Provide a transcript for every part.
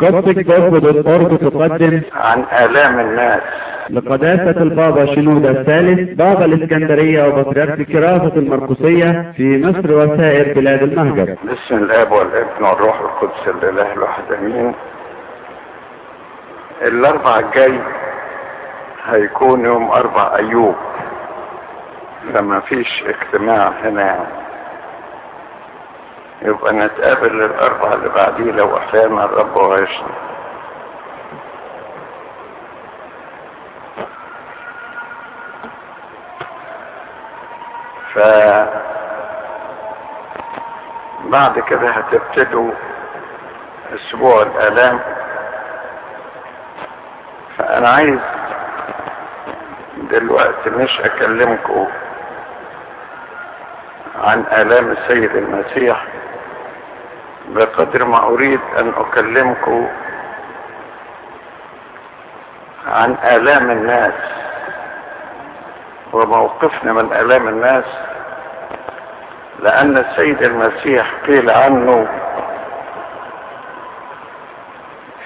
قصة جسد الأرض تقدم عن آلام الناس. لقداسة البابا شنودة الثالث بابا الإسكندرية وبطريرك كراسة المرقسية في مصر وسائر بلاد المهجر. باسم الآب والابن والروح القدس الإله الواحد أمين. الأربع الجاي هيكون يوم أربع أيوب. فما فيش اجتماع هنا يبقى نتقابل الاربع اللي بعديه لو أحيانا الرب وعشنا ف بعد كده هتبتدوا أسبوع الألام. فأنا عايز دلوقتي مش أكلمكم عن ألام السيد المسيح. بقدر ما أريد أن اكلمكم عن آلام الناس وموقفنا من آلام الناس لأن السيد المسيح قيل عنه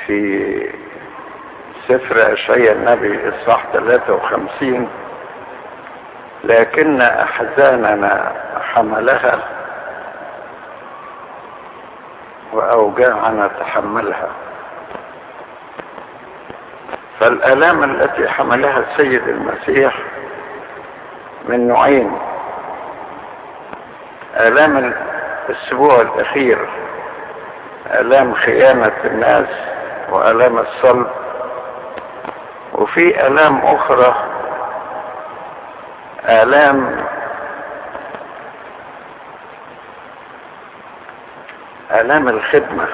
في سفر أشعياء النبي الصح 53 لكن أحزاننا حملها وأوجاعنا تحملها فالآلام التي حملها السيد المسيح من نوعين. آلام الأسبوع الأخير آلام خيانة الناس وآلام الصلب. وفي آلام أخرى آلام آلام الخدمة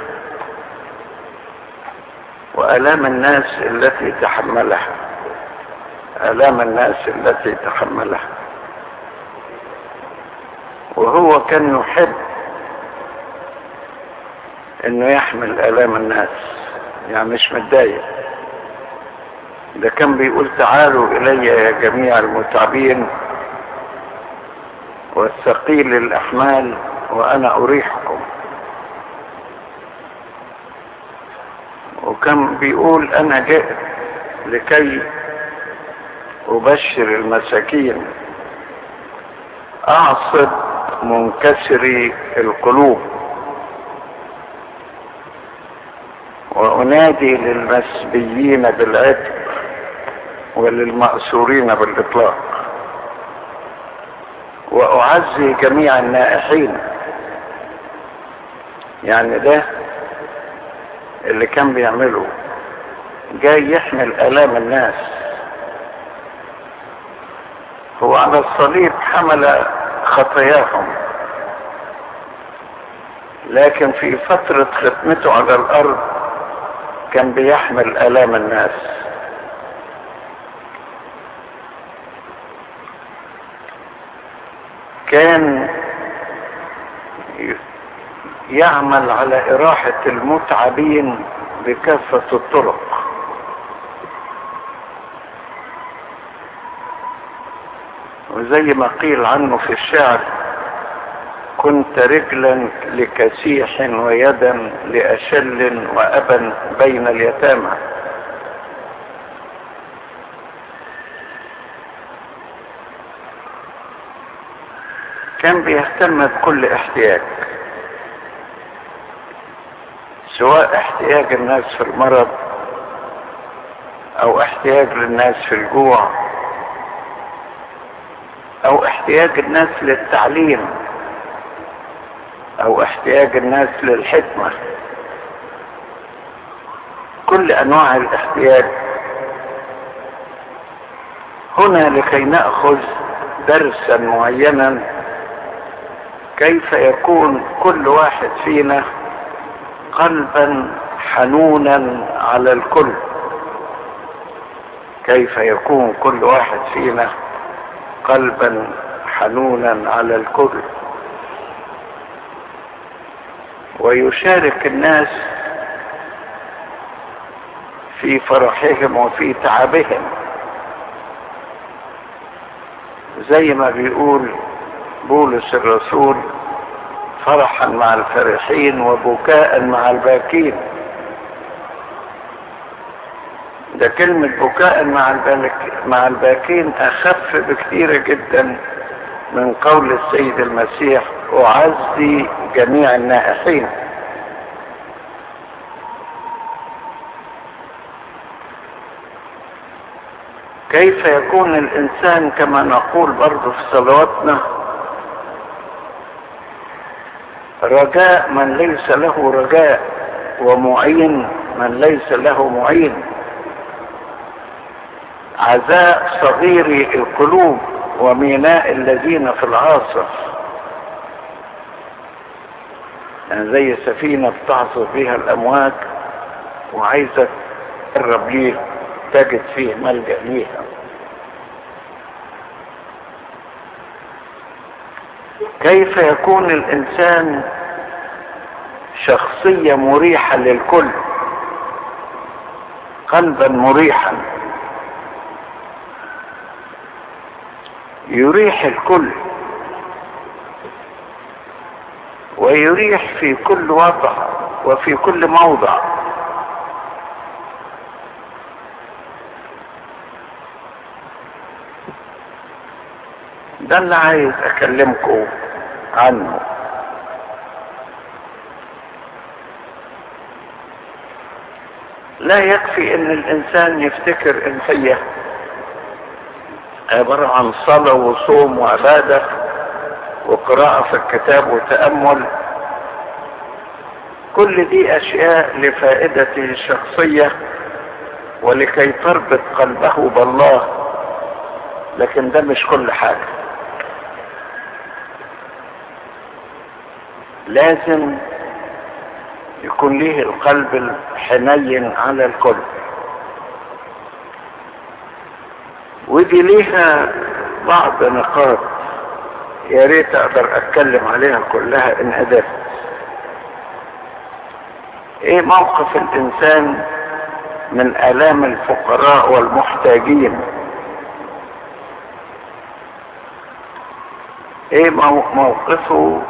وآلام الناس التي تحملها. آلام الناس التي تحملها. وهو كان يحب إنه يحمل آلام الناس. يعني مش متضايق. ده كان بيقول تعالوا إلي يا جميع المتعبين والثقيل الأحمال وأنا اريحكم وكان بيقول أنا جئت لكي أبشر المساكين. أعصب منكسري القلوب. وأنادي للمسبيين بالعتق وللمأسورين بالإطلاق. وأعزي جميع النائحين. يعني ده اللي كان بيعمله جاي يحمل آلام الناس. هو على الصليب حمل خطاياهم. لكن في فترة ختمته على الأرض كان بيحمل آلام الناس. كان يعمل على إراحة المتعبين بكافة الطرق. وزي ما قيل عنه في الشعر كنت رجلا لكسيح ويدا لأشل وأبا بين اليتامى. كان بيهتم بكل احتياج. سواء احتياج الناس في المرض أو احتياج للناس في الجوع أو احتياج الناس للتعليم أو احتياج الناس للحكمة. كل أنواع الاحتياج. هنا لكي نأخذ درسا معينا كيف يكون كل واحد فينا قلبا حنونا على الكل. كيف يكون كل واحد فينا قلبا حنونا على الكل؟ ويشارك الناس في فرحهم وفي تعبهم. زي ما بيقول بولس الرسول فرحا مع الفرحين وبكاء مع الباكين. ده كلمة بكاء مع مع الباكين أخف بكثير جدا من قول السيد المسيح أعزي جميع النائحين كيف يكون الإنسان كما نقول برضو في صلواتنا؟ رجاء من ليس له رجاء ومعين من ليس له معين. عزاء صغير القلوب وميناء الذين في العاصف. يعني زي سفينة بتعصف بها الأمواج وعايزة تقرب ليه تجد فيه ملجأ ليها. كيف يكون الإنسان شخصية مريحة للكل. قلبا مريحا. يريح الكل. ويريح في كل وضع وفي كل موضع. ده اللي عايز أكلمكم عنه. لا يكفي إن الإنسان يفتكر إن هي عبارة عن صلاة وصوم وعبادة وقراءة في الكتاب وتأمل. كل دي أشياء لفائدته الشخصية ولكي تربط قلبه بالله لكن ده مش كل حاجة. لازم يكون ليه القلب الحنين على الكل. ودي ليها بعض نقاط يا ريت أقدر أتكلم عليها كلها إن قدرت. إيه موقف الإنسان من آلام الفقراء والمحتاجين؟ إيه موقفه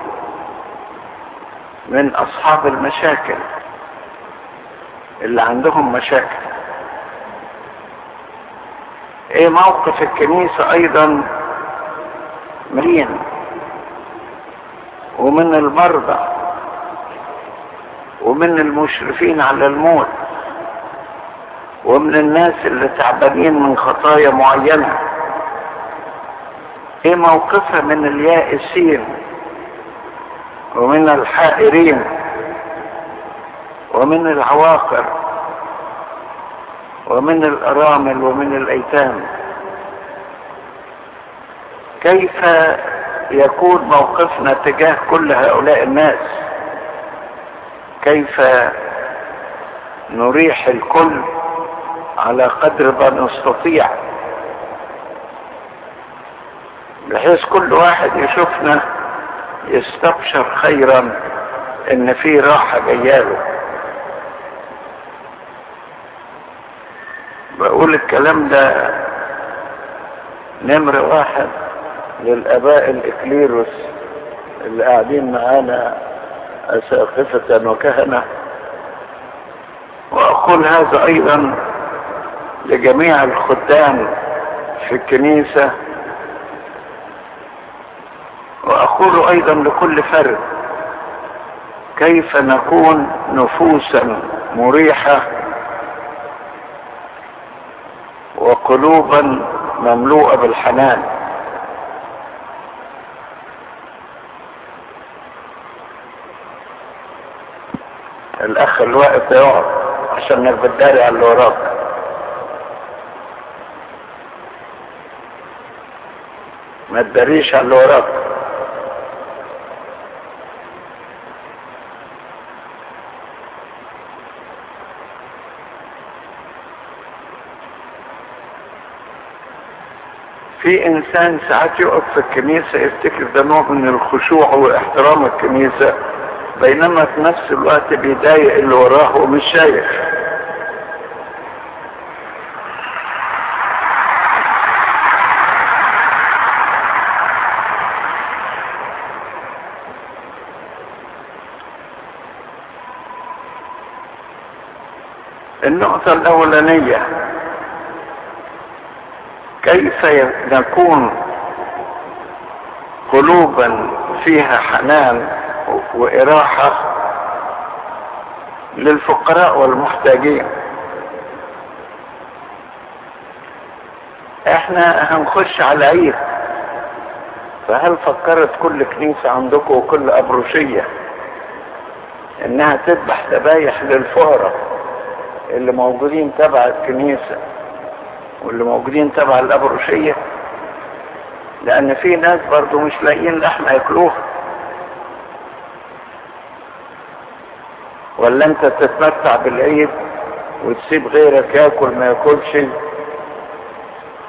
من أصحاب المشاكل اللي عندهم مشاكل. إيه موقف الكنيسة أيضا مين ومن المرضى ومن المشرفين على الموت ومن الناس اللي تعبانين من خطايا معينة. إيه موقفها من اليائسين ومن الحائرين ومن العواقر ومن الأرامل ومن الأيتام. كيف يكون موقفنا تجاه كل هؤلاء الناس؟ كيف نريح الكل على قدر ما نستطيع؟ بحيث كل واحد يشوفنا يستبشر خيرا إن في راحة جيالة. بقول الكلام ده نمر واحد للآباء الإكليروس اللي قاعدين معانا أساقفة وكهنة. وأقول هذا أيضا لجميع الخدام في الكنيسة واقول أيضا لكل فرد كيف نكون نفوسا مريحة وقلوبا مملوءة بالحنان. الأخ الواقف يقعد عشان بتداري على اللي وراك. ما تداريش على اللي وراك. في إنسان ساعات يقف في الكنيسة يفتكر ده نوع من الخشوع واحترام الكنيسة بينما في نفس الوقت بيضايق اللي وراه ومش شايف. النقطة الأولانية كيف نكون قلوبا فيها حنان وإراحة للفقراء والمحتاجين؟ إحنا هنخش على عيد فهل فكرت كل كنيسة عندكم وكل أبروشية إنها تذبح ذبايح للفقراء اللي موجودين تبع الكنيسة؟ واللي موجودين تبع الأبروشية لأن في ناس برضو مش لاقيين لحم ياكلوها. ولا أنت تتمتع بالعيد وتسيب غيرك ياكل ما ياكلش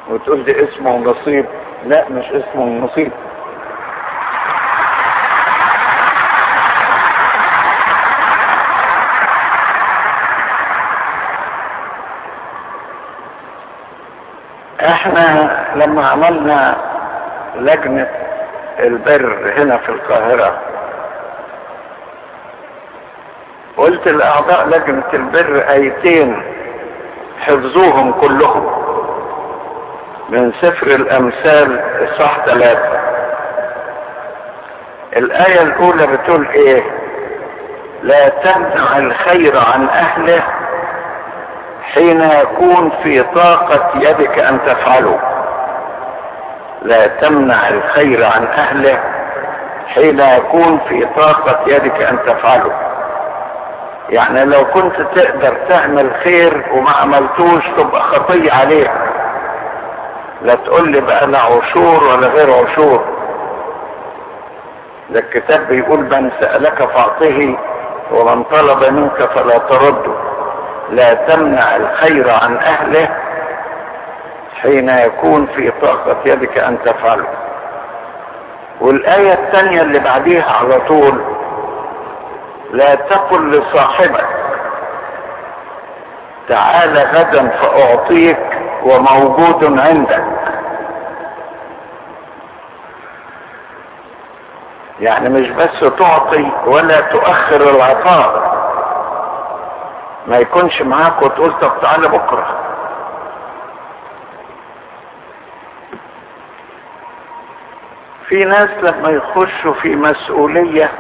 وتقول دي اسمه نصيب. لا مش اسمه نصيب. إحنا لما عملنا لجنة البر هنا في القاهرة قلت لأعضاء لجنة البر آيتين حفظوهم كلهم من سفر الأمثال إصحاح ثلاثة. الآية الأولى بتقول إيه؟ لا تمنع الخير عن أهله حين يكون في طاقة يدك أن تفعله. لا تمنع الخير عن أهله حين يكون في طاقة يدك أن تفعله. يعني لو كنت تقدر تعمل خير وما عملتوش تبقى خطية عليك. لا تقول لي بقى لا عشور ولا غير عشور. ده الكتاب بيقول من سألك فأعطه ومن طلب منك فلا ترده. لا تمنع الخير عن أهله حين يكون في طاقة يدك أن تفعله. والآية الثانية اللي بعديها على طول لا تقل لصاحبك تعال غدا فأعطيك وموجود عندك. يعني مش بس تعطي ولا تؤخر العطاء ما يكونش معاك وتقول طب تعالى بكرة. في ناس لما يخشوا في مسؤولية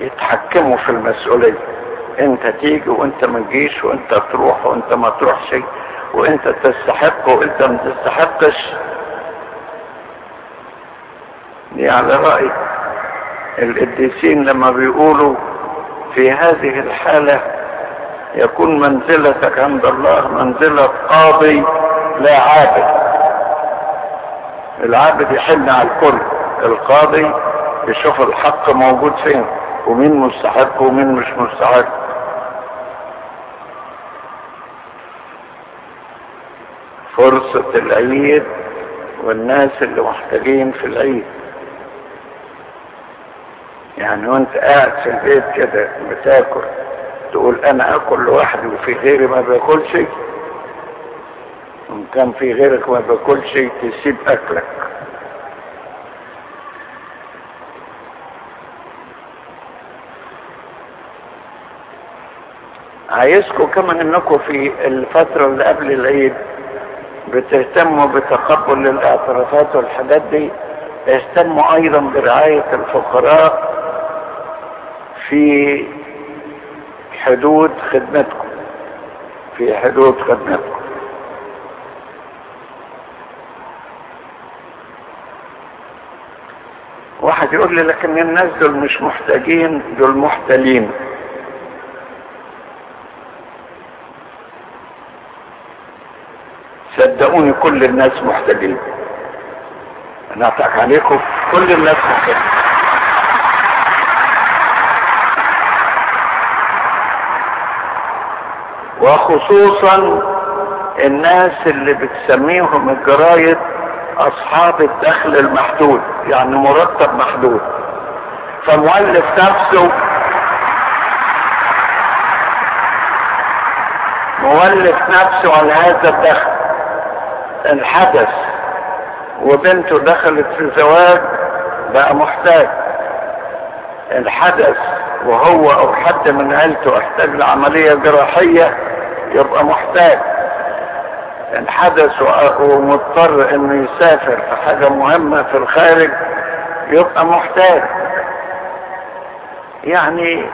يتحكموا في المسؤولية. انت تيجي وانت ما تجيش وانت تروح وانت ما تروحش وانت تستحق وانت ما تستحقش. دي على رأي القديسين لما بيقولوا في هذه الحالة يكون منزلتك عند الله منزلة قاضي لا عابد. العابد يحن على الكل. القاضي يشوف الحق موجود فين ومين مستحق ومين مش مستحق. فرصة العيد والناس اللي محتاجين في العيد. يعني وانت قاعد في البيت كده بتاكل تقول أنا آكل لوحدي وفي غيري ما باكلش وان كان في غيرك ما باكلش تسيب أكلك. عايزكم كمان إنكم في الفترة اللي قبل العيد بتهتموا بتقبل الاعترافات والحاجات دي اهتموا أيضا برعاية الفقراء في حدود خدمتكم. في حدود خدمتكم. واحد يقول لي لكن الناس دول مش محتاجين دول محتلين. صدقوني كل الناس محتاجين أنا أضحك عليكم كل الناس محتاجين وخصوصا الناس اللي بتسميهم الجرايد أصحاب الدخل المحدود يعني مرتب محدود. فمؤلف نفسه مؤلف نفسه على هذا الدخل. الحدث وبنته دخلت في زواج بقى محتاج. الحدث وهو أو حد من عيلته احتاج لعملية جراحية. يبقى محتاج ان حدث ومضطر إنه يسافر في حاجة مهمة في الخارج يبقى محتاج. يعني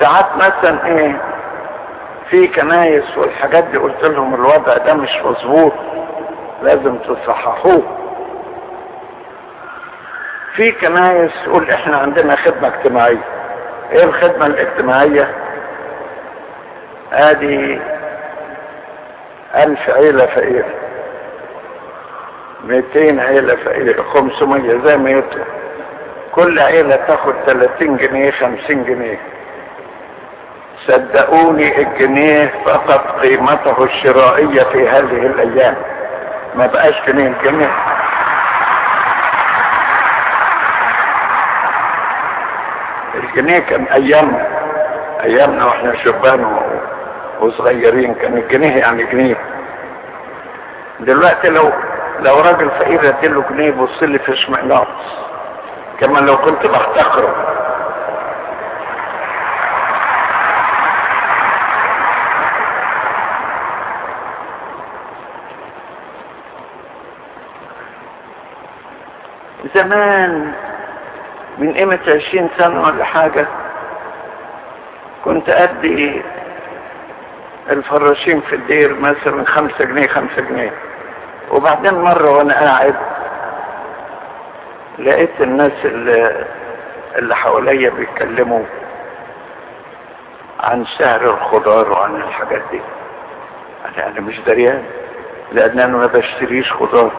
ساعات مثلا إيه في كنايس والحاجات دي قلت لهم الوضع ده مش مظبوط لازم تصححوه. في كنايس تقول إحنا عندنا خدمة اجتماعية. إيه الخدمة الاجتماعية؟ ادي ألف عيلة فقيرة. ميتين عيلة فقيرة. خمسمية زي ما يطلع كل عيلة تاخد تلاتين جنيه خمسين جنيه. صدقوني الجنيه فقط قيمته الشرائية في هذه الأيام. ما بقاش جنيه الجنيه. الجنيه كان أيامنا. أيامنا وإحنا شبان وصغيرين كان الجنيه يعني جنيه. دلوقتي لو لو راجل فقير اديله جنيه يبص لي في اشمعناص. كما لو كنت بحتقره زمان من قيمة عشرين سنة ولا حاجة كنت أدي الفراشين في الدير مثلا خمسة جنيه خمسة جنيه. وبعدين مرة وأنا قاعد لقيت الناس اللي, اللي حواليا بيتكلموا عن سعر الخضار وعن الحاجات دي. أنا أنا مش دريان لأن أنا ما بشتريش خضار.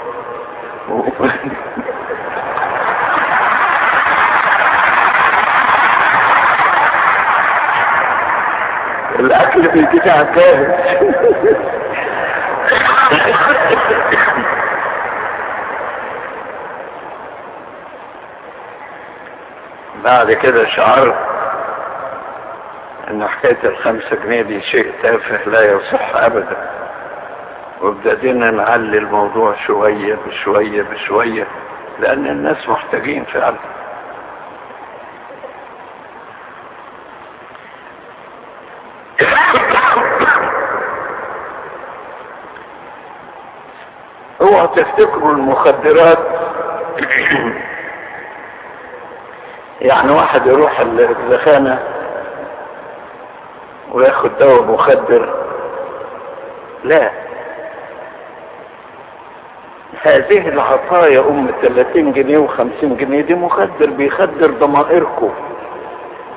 الاكل بيجي على الجاهز بعد كده شعرت إن حكاية الخمسة جنيه دي شيء تافه لا يصح ابدا. وابتدينا نعلي الموضوع شوية بشوية بشوية لأن الناس محتاجين فعلا. تفتكروا المخدرات؟ يعني واحد يروح الزخانة وياخد دواء مخدر. لا. هذه العطايا أم 30 جنيه و50 جنيه دي مخدر بيخدر ضمائركم.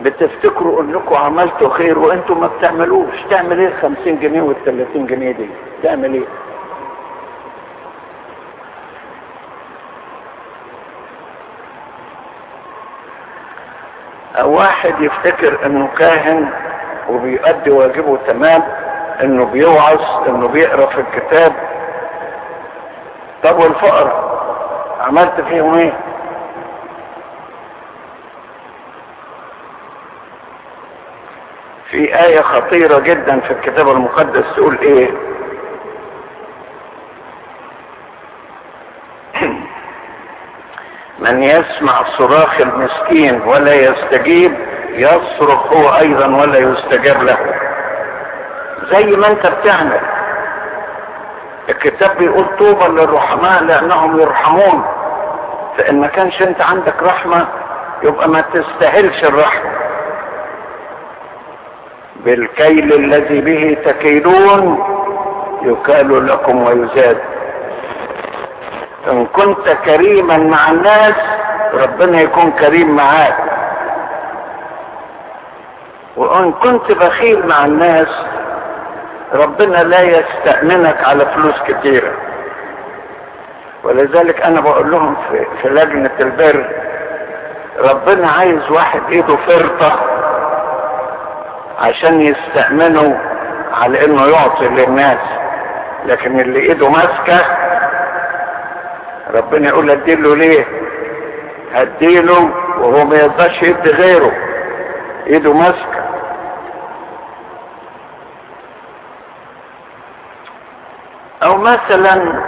بتفتكروا أنكم عملتوا خير وأنتم ما بتعملوش. تعمل إيه ال 50 جنيه وال 30 جنيه دي؟ تعمل إيه؟ واحد يفتكر إنه كاهن وبيؤدي واجبه تمام إنه بيوعظ إنه بيقرأ في الكتاب. طب والفقر عملت فيهم إيه؟ في آية خطيرة جدا في الكتاب المقدس تقول إيه؟ من يسمع صراخ المسكين ولا يستجيب يصرخ هو أيضا ولا يستجاب له. زي ما أنت بتعمل. الكتاب بيقول طوبى للرحماء لأنهم يرحمون. فإن ما كانش أنت عندك رحمة يبقى ما تستاهلش الرحمة. بالكيل الذي به تكيلون يكال لكم ويزاد. إن كنت كريما مع الناس ربنا يكون كريم معاك. وإن كنت بخيل مع الناس ربنا لا يستأمنك على فلوس كتيرة. ولذلك أنا بقول لهم في, لجنة البر ربنا عايز واحد إيده فرطة عشان يستأمنه على إنه يعطي للناس. لكن اللي إيده ماسكة ربنا يقول اديله ليه؟ هديله وهو ما يرضاش يدي غيره. ايده ماسكة. أو مثلا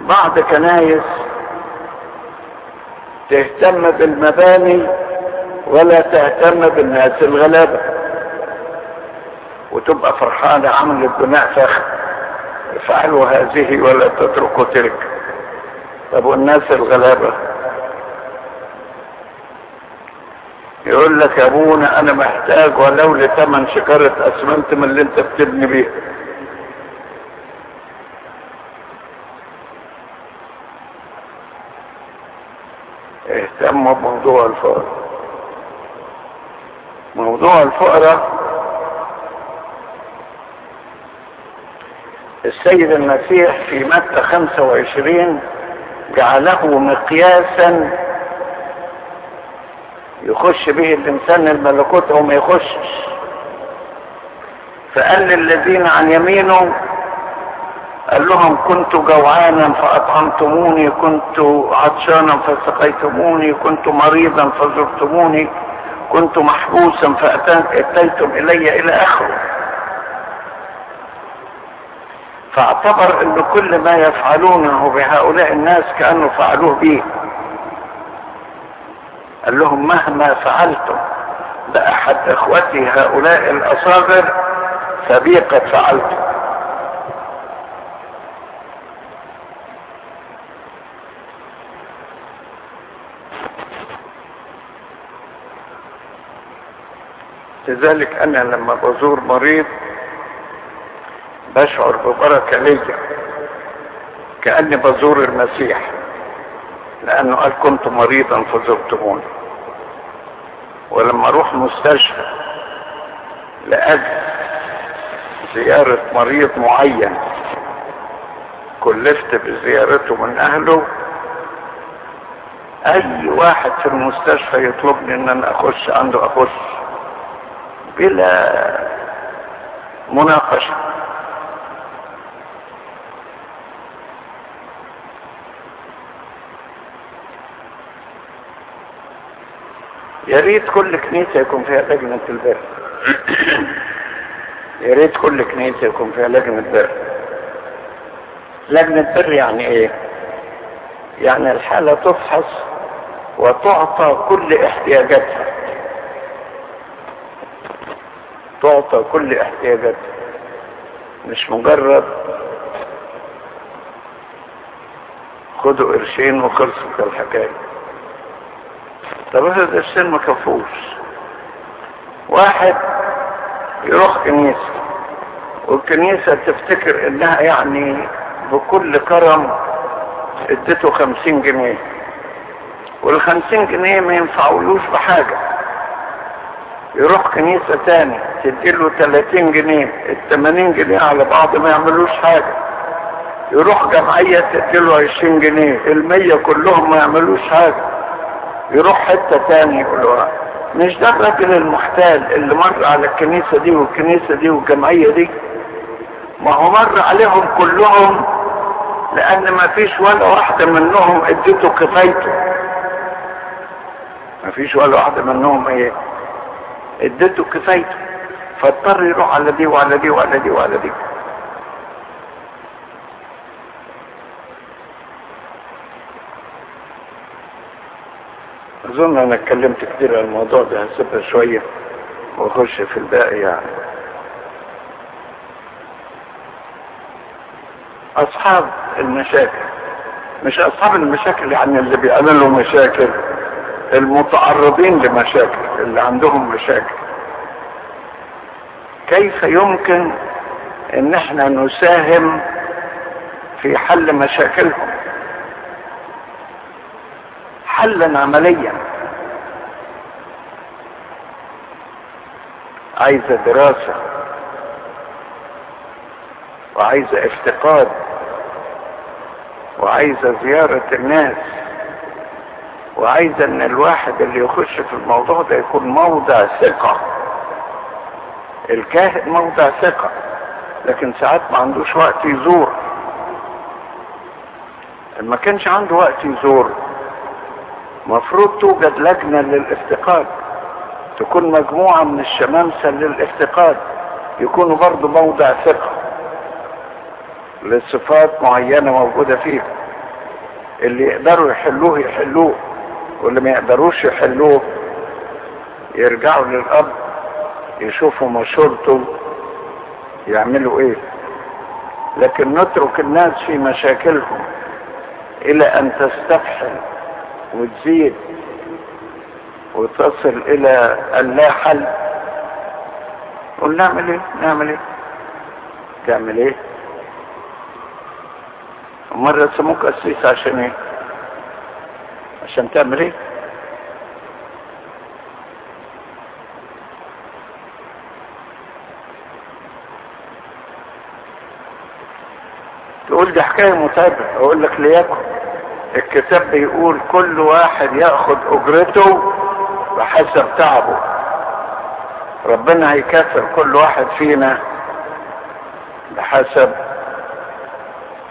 بعض كنايس تهتم بالمباني ولا تهتم بالناس الغلابة. وتبقى فرحانة عملت بناء فخم افعلوا هذه ولا تتركوا تلك. طب والناس الغلابة. يقول لك يا أبونا أنا محتاج ولو لثمن شجرة أسمنت من اللي أنت بتبني بيها اهتموا بموضوع الفقر موضوع الفقراء السيد المسيح في متى 25 جعله مقياسا يخش به الإنسان الملكوت أو ما يخشش. فقال للذين عن يمينه قال لهم كنت جوعانا فأطعمتموني كنت عطشانا فسقيتموني كنت مريضا فزرتموني كنت محبوسا فأتيتم إلي إلى آخره. فاعتبر أن كل ما يفعلونه بهؤلاء الناس كانوا فعلوه به. قال لهم مهما فعلتم باحد إخوتي هؤلاء الأصاغر فبي قد فعلتم. لذلك أنا لما بزور مريض بشعر ببركة ليا كأني بزور المسيح لأنه قال كنت مريضا فزرتموني. ولما أروح مستشفى لأجل زيارة مريض معين كلفت بزيارته من أهله. أي واحد في المستشفى يطلبني إن أنا أخش عنده أخش بلا مناقشة. يا ريت كل كنيسة يكون فيها لجنة البر. يا ريت كل كنيسة يكون فيها لجنة بر لجنة بر يعني إيه؟ يعني الحالة تفحص وتعطى كل احتياجاتها. تعطى كل احتياجاتها. مش مجرد خدوا قرشين وخلصت الحكاية. طب افرض السن ما كفوش. واحد يروح كنيسة والكنيسة تفتكر إنها يعني بكل كرم اديته خمسين جنيه. والخمسين جنيه ما ينفعولوش بحاجة. يروح كنيسة تاني تديله تلاتين جنيه التمانين جنيه على بعض ما يعملوش حاجة. يروح جمعية تديله عشرين جنيه المية كلهم ما يعملوش حاجة. يروح حتة تاني يقولوا مش ده الراجل المحتال اللي مر على الكنيسة دي والكنيسة دي والجمعية دي؟ ما هو مر عليهم كلهم لأن ما فيش ولا واحدة منهم اديته كفايته. ما فيش ولا واحدة منهم إيه اديته كفايته. فاضطر يروح على دي وعلى دي وعلى دي وعلى دي. أظن أنا اتكلمت كتير عن الموضوع ده هسيبها شوية وأخش في الباقي يعني. أصحاب المشاكل مش أصحاب المشاكل يعني اللي بيعملوا مشاكل المتعرضين لمشاكل اللي عندهم مشاكل. كيف يمكن إن إحنا نساهم في حل مشاكلهم؟ حلا عمليا. عايزة دراسة. وعايزة افتقاد. وعايزة زيارة الناس. وعايزة ان الواحد اللي يخش في الموضوع ده يكون موضع ثقة. الكاهن موضع ثقة. لكن ساعات ما عندوش وقت يزور. ما كانش عنده وقت يزور. مفروض توجد لجنة للافتقاد. تكون مجموعة من الشمامسة للافتقاد. يكونوا برضو موضع ثقة لصفات معينة موجودة فيه اللي يقدروا يحلوه يحلوه واللي ما يقدروش يحلوه يرجعوا للأب يشوفوا مشورته يعملوا إيه. لكن نترك الناس في مشاكلهم إلى أن تستفحل. وتزيد وتصل إلى اللا حل قول نعمل إيه؟ نعمل إيه؟ تعمل إيه؟ مرة سموك قسيس عشان إيه؟ عشان تعمل إيه؟ تقول دي حكاية متعبة أقول لك ليكن. الكتاب بيقول كل واحد ياخد أجرته بحسب تعبه. ربنا هيكافئ كل واحد فينا بحسب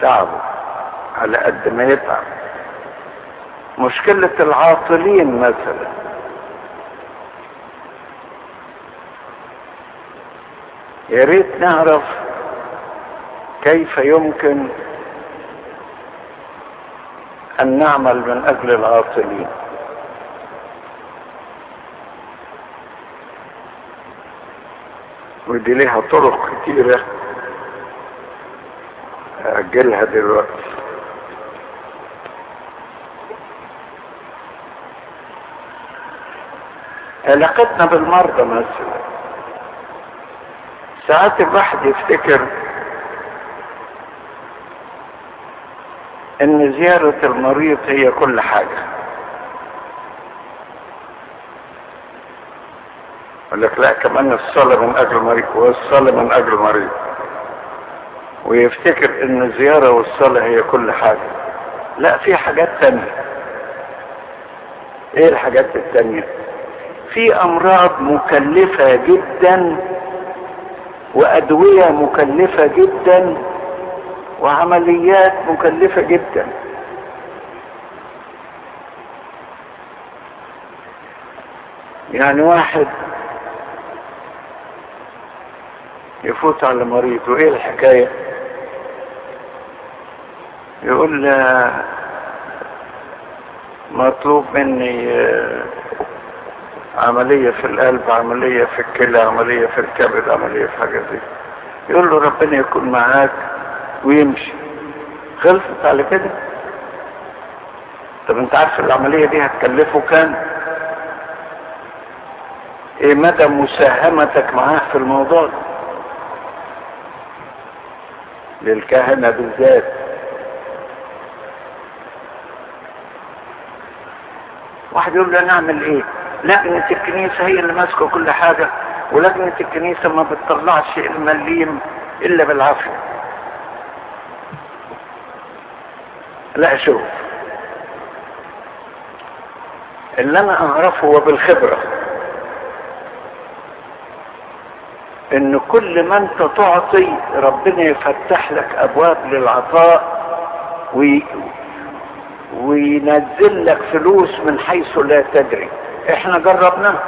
تعبه. على قد ما يتعب. مشكلة العاطلين مثلا. يا ريت نعرف كيف يمكن أن نعمل من أجل العاطلين ودي ليها طرق كتيرة. أجلها دلوقتي. علاقتنا بالمرضى مثلا. ساعات الواحد يفتكر إن زيارة المريض هي كل حاجة. يقول لك لا كمان الصلاة من أجل المريض والصلاة من أجل المريض. ويفتكر إن الزيارة والصلاة هي كل حاجة. لا في حاجات تانية. إيه الحاجات التانية؟ في أمراض مكلفة جدا وأدوية مكلفة جدا وعمليات مكلفة جدا. يعني واحد يفوت على مريض وإيه الحكاية؟ يقول مطلوب مني عملية في القلب عملية في الكلى عملية في الكبد عملية في حاجة زي يقول له ربنا يكون معاك. ويمشي. خلصت على كده؟ طب انت عارف العملية دي هتكلفه كام؟ إيه مدى مساهمتك معاه في الموضوع ده؟ للكهنة بالذات. واحد يقول له نعمل إيه؟ لجنة الكنيسة هي اللي ماسكة كل حاجة ولجنة الكنيسة ما بتطلعش المليم إلا بالعافية. لا شوف. اللي أنا أعرفه وبالخبرة إن كل ما انت تعطي ربنا يفتح لك أبواب للعطاء وي... وينزل لك فلوس من حيث لا تدري. إحنا جربناه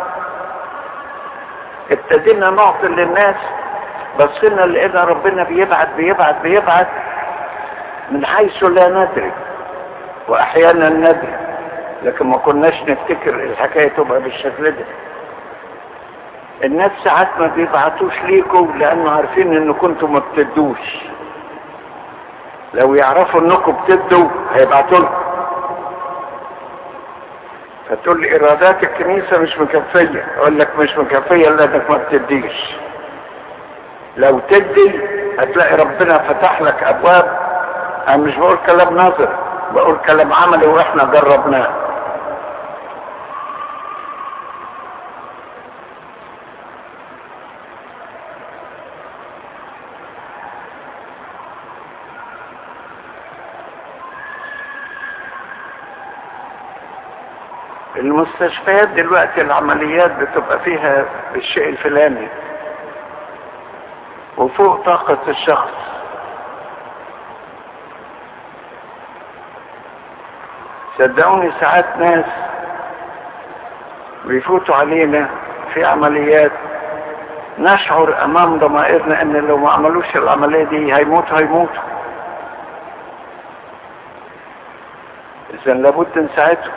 ابتدينا نعطي للناس بصينا لقينا ربنا بيبعت بيبعت بيبعت من حيث لا ندري وأحيانا ندري لكن ما كناش نفتكر الحكاية تبقى بالشكل ده. الناس ساعات ما بيبعتوش ليكم لأنه عارفين إن كنتم ما بتدوش. لو يعرفوا إنكم بتدوا هيبعتوا لكم. فتقول لي إيرادات الكنيسة مش مكفية أقول لك مش مكفية لانك ما بتديش. لو تدي هتلاقي ربنا فتح لك أبواب أنا مش بقول كلام نظر بقول كلام عملي وإحنا جربناه. المستشفيات دلوقتي العمليات بتبقى فيها بالشيء الفلاني وفوق طاقة الشخص. صدقوني ساعات ناس بيفوتوا علينا في عمليات نشعر أمام ضمائرنا إن لو ما عملوش العملية دي هيموتوا هيموتوا. اذا لابد نساعدهم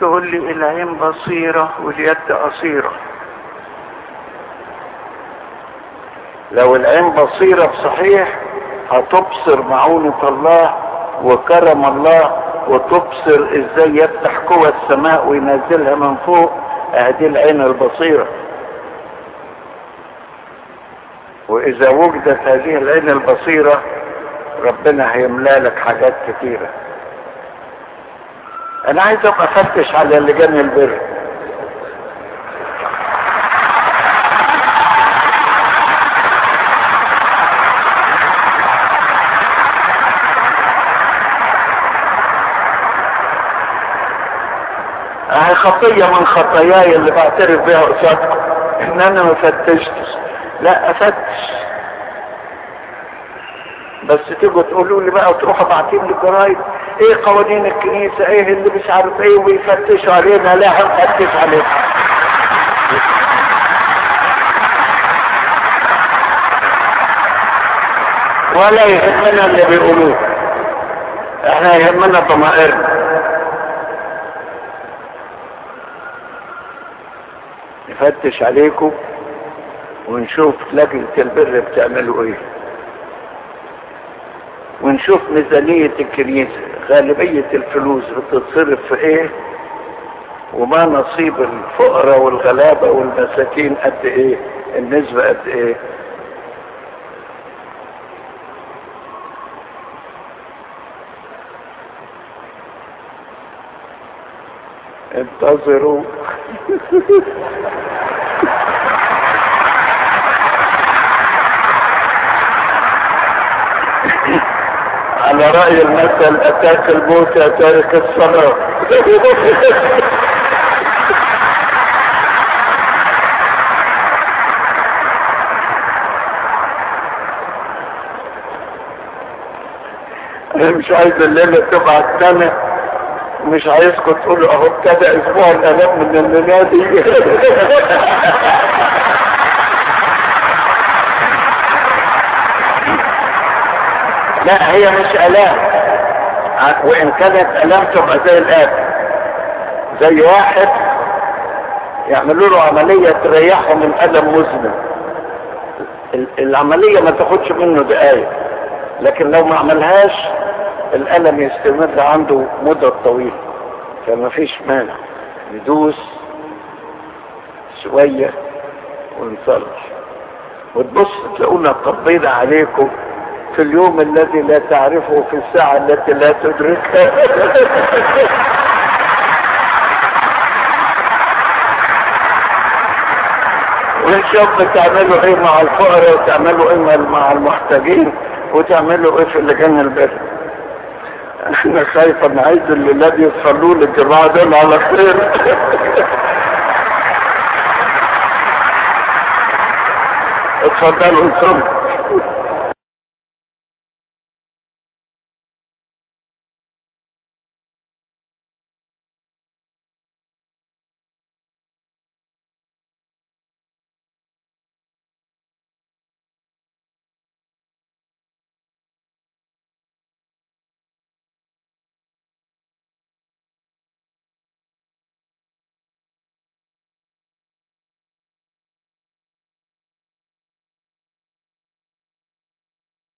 تقول لي العين بصيرة واليد قصيرة. لو العين بصيرة بصحيح هتبصر معونة الله وكرم الله وتبصر إزاي يفتح قوى السماء وينزلها من فوق. هذه العين البصيرة. وإذا وجدت هذه العين البصيرة ربنا هيملأ لك حاجات كتيرة. أنا عايز أبقى افتش على لجان البر. هي خطية من خطاياي اللي بعترف بها قصادكم إن أنا ما فتشتش. لا أفتش. بس تيجوا تقولوا لي بقى وتروحوا باعتين لي جرايد. إيه قوانين الكنيسة؟ إيه اللي مش عارف إيه؟ ويفتشوا علينا. لا هنفتش علينا. ولا يهمنا اللي بيقولوه. إحنا يهمنا ضمائرنا. نفتش عليكم ونشوف لجنة البر بتعملوا إيه. ونشوف ميزانية الكنيسة غالبية الفلوس بتتصرف في إيه وما نصيب الفقراء والغلابة والمساكين قد إيه النسبة قد إيه. انتظروا. على رأي المثل أتاك الموت تارك الصلاة مش عايز الليلة تبقى السنة مش عايزكم تقولوا أهو ابتدى أسبوع الالام من النادي لا هي مش آلام. وإن كانت آلام تبقى زي الآب. زي واحد يعملوا له عملية تريحه من ألم مزمن. العملية ما تاخدش منه دقايق. لكن لو ما عملهاش الألم يستمر عنده مدة طويلة فما فيش مانع ندوس شوية ونصلح وتبص تلاقونا قبينا عليكم في اليوم الذي لا تعرفه في الساعة التي لا تدركها ونشوف بتعملوا إيه مع الفقراء وتعملوا إيه مع المحتاجين وتعملوا إيه في اللجان البر. أنا خايف أنا عايز الولاد يصلوا لي الجماعه دول على خير. اتفضلوا أنتم.